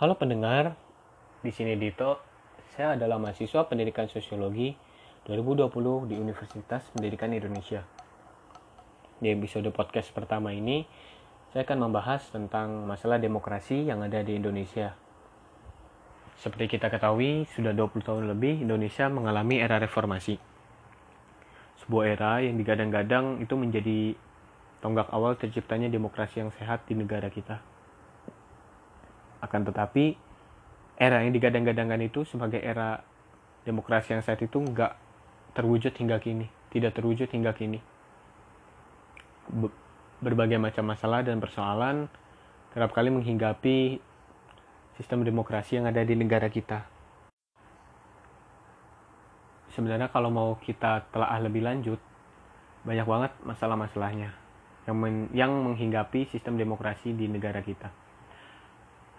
Halo pendengar, di sini Dito. Saya adalah mahasiswa pendidikan sosiologi 2020 di Universitas Pendidikan Indonesia. Di episode podcast pertama ini, saya akan membahas tentang masalah demokrasi yang ada di Indonesia. Seperti kita ketahui, sudah 20 tahun lebih Indonesia mengalami era reformasi. Sebuah era yang digadang-gadang itu menjadi tonggak awal terciptanya demokrasi yang sehat di negara kita. Akan tetapi, era yang digadang-gadangkan itu sebagai era demokrasi yang sehat itu nggak terwujud hingga kini, tidak terwujud hingga kini. Berbagai macam masalah dan persoalan kerap kali menghinggapi sistem demokrasi yang ada di negara kita. Sebenarnya kalau mau kita telah lebih lanjut, banyak banget masalah-masalahnya yang, men yang menghinggapi sistem demokrasi di negara kita.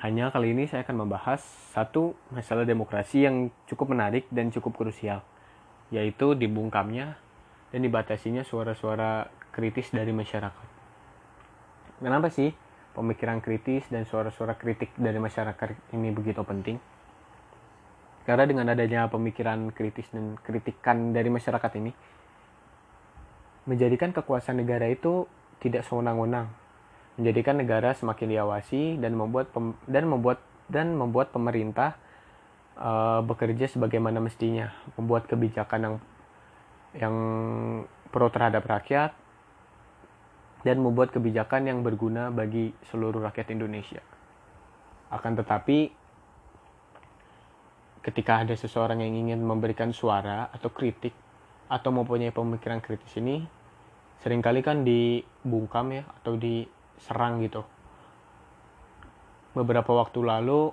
Hanya kali ini saya akan membahas satu masalah demokrasi yang cukup menarik dan cukup krusial, yaitu dibungkamnya dan dibatasinya suara-suara kritis dari masyarakat. Kenapa sih pemikiran kritis dan suara-suara kritik dari masyarakat ini begitu penting? Karena dengan adanya pemikiran kritis dan kritikan dari masyarakat ini, menjadikan kekuasaan negara itu tidak sewenang-wenang, menjadikan negara semakin diawasi dan membuat pem, dan membuat dan membuat pemerintah uh, bekerja sebagaimana mestinya, membuat kebijakan yang yang pro terhadap rakyat dan membuat kebijakan yang berguna bagi seluruh rakyat Indonesia. Akan tetapi ketika ada seseorang yang ingin memberikan suara atau kritik atau mempunyai pemikiran kritis ini sering kali kan dibungkam ya atau diserang gitu beberapa waktu lalu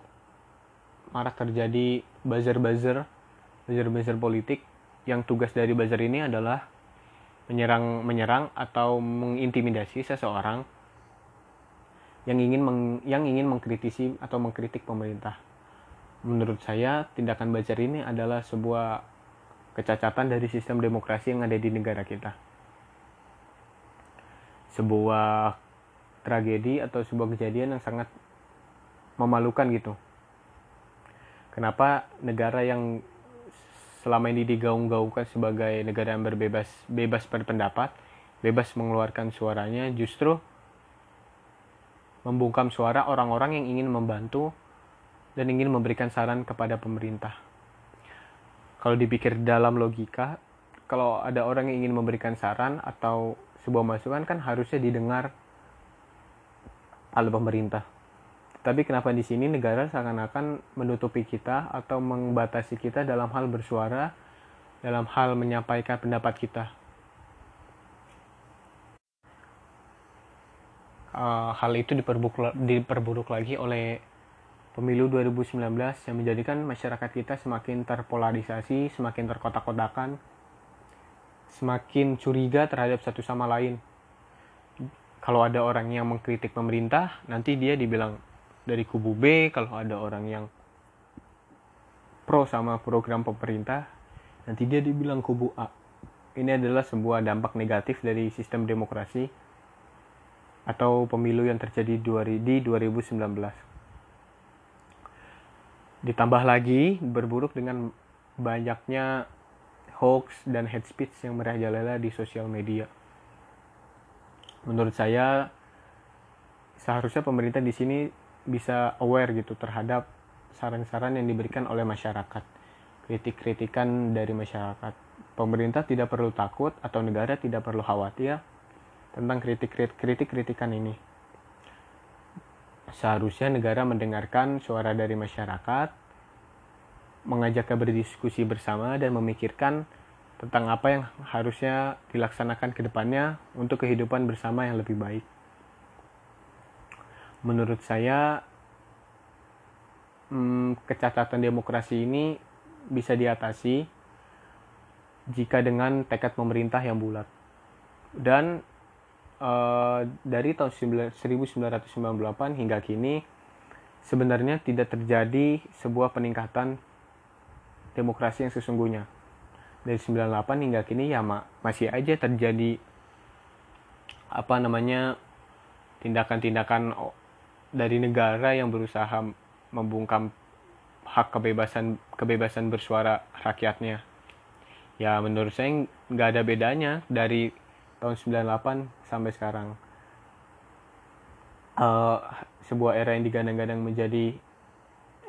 marak terjadi buzzer-buzzer buzzer-buzzer politik yang tugas dari buzzer ini adalah menyerang menyerang atau mengintimidasi seseorang yang ingin meng, yang ingin mengkritisi atau mengkritik pemerintah. Menurut saya, tindakan buzzer ini adalah sebuah kecacatan dari sistem demokrasi yang ada di negara kita sebuah tragedi atau sebuah kejadian yang sangat memalukan gitu. Kenapa negara yang selama ini digaung-gaungkan sebagai negara yang berbebas bebas berpendapat, bebas mengeluarkan suaranya justru membungkam suara orang-orang yang ingin membantu dan ingin memberikan saran kepada pemerintah. Kalau dipikir dalam logika, kalau ada orang yang ingin memberikan saran atau sebuah masukan kan harusnya didengar oleh pemerintah. Tapi kenapa di sini negara seakan-akan menutupi kita atau membatasi kita dalam hal bersuara, dalam hal menyampaikan pendapat kita? Uh, hal itu diperburuk lagi oleh pemilu 2019 yang menjadikan masyarakat kita semakin terpolarisasi, semakin terkotak-kotakan, semakin curiga terhadap satu sama lain. Kalau ada orang yang mengkritik pemerintah, nanti dia dibilang dari kubu B. Kalau ada orang yang pro sama program pemerintah, nanti dia dibilang kubu A. Ini adalah sebuah dampak negatif dari sistem demokrasi atau pemilu yang terjadi di 2019. Ditambah lagi berburuk dengan banyaknya hoax dan hate speech yang merajalela di sosial media. Menurut saya seharusnya pemerintah di sini bisa aware gitu terhadap saran-saran yang diberikan oleh masyarakat, kritik-kritikan dari masyarakat. Pemerintah tidak perlu takut atau negara tidak perlu khawatir tentang kritik-kritikan ini. Seharusnya negara mendengarkan suara dari masyarakat, mengajaknya berdiskusi bersama dan memikirkan tentang apa yang harusnya dilaksanakan ke depannya untuk kehidupan bersama yang lebih baik. Menurut saya, hmm, kecacatan demokrasi ini bisa diatasi jika dengan tekad pemerintah yang bulat. Dan uh, dari tahun 1998 hingga kini, sebenarnya tidak terjadi sebuah peningkatan demokrasi yang sesungguhnya. Dari 98 hingga kini ya ma masih aja terjadi apa namanya tindakan-tindakan dari negara yang berusaha membungkam hak kebebasan kebebasan bersuara rakyatnya. Ya menurut saya nggak ada bedanya dari tahun 98 sampai sekarang. Uh, sebuah era yang digadang-gadang menjadi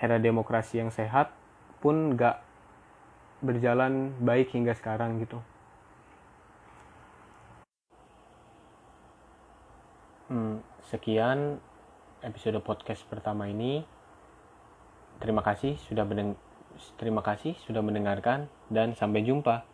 era demokrasi yang sehat pun nggak berjalan baik hingga sekarang gitu hmm, sekian episode podcast pertama ini Terima kasih sudah mendengar terima kasih sudah mendengarkan dan sampai jumpa.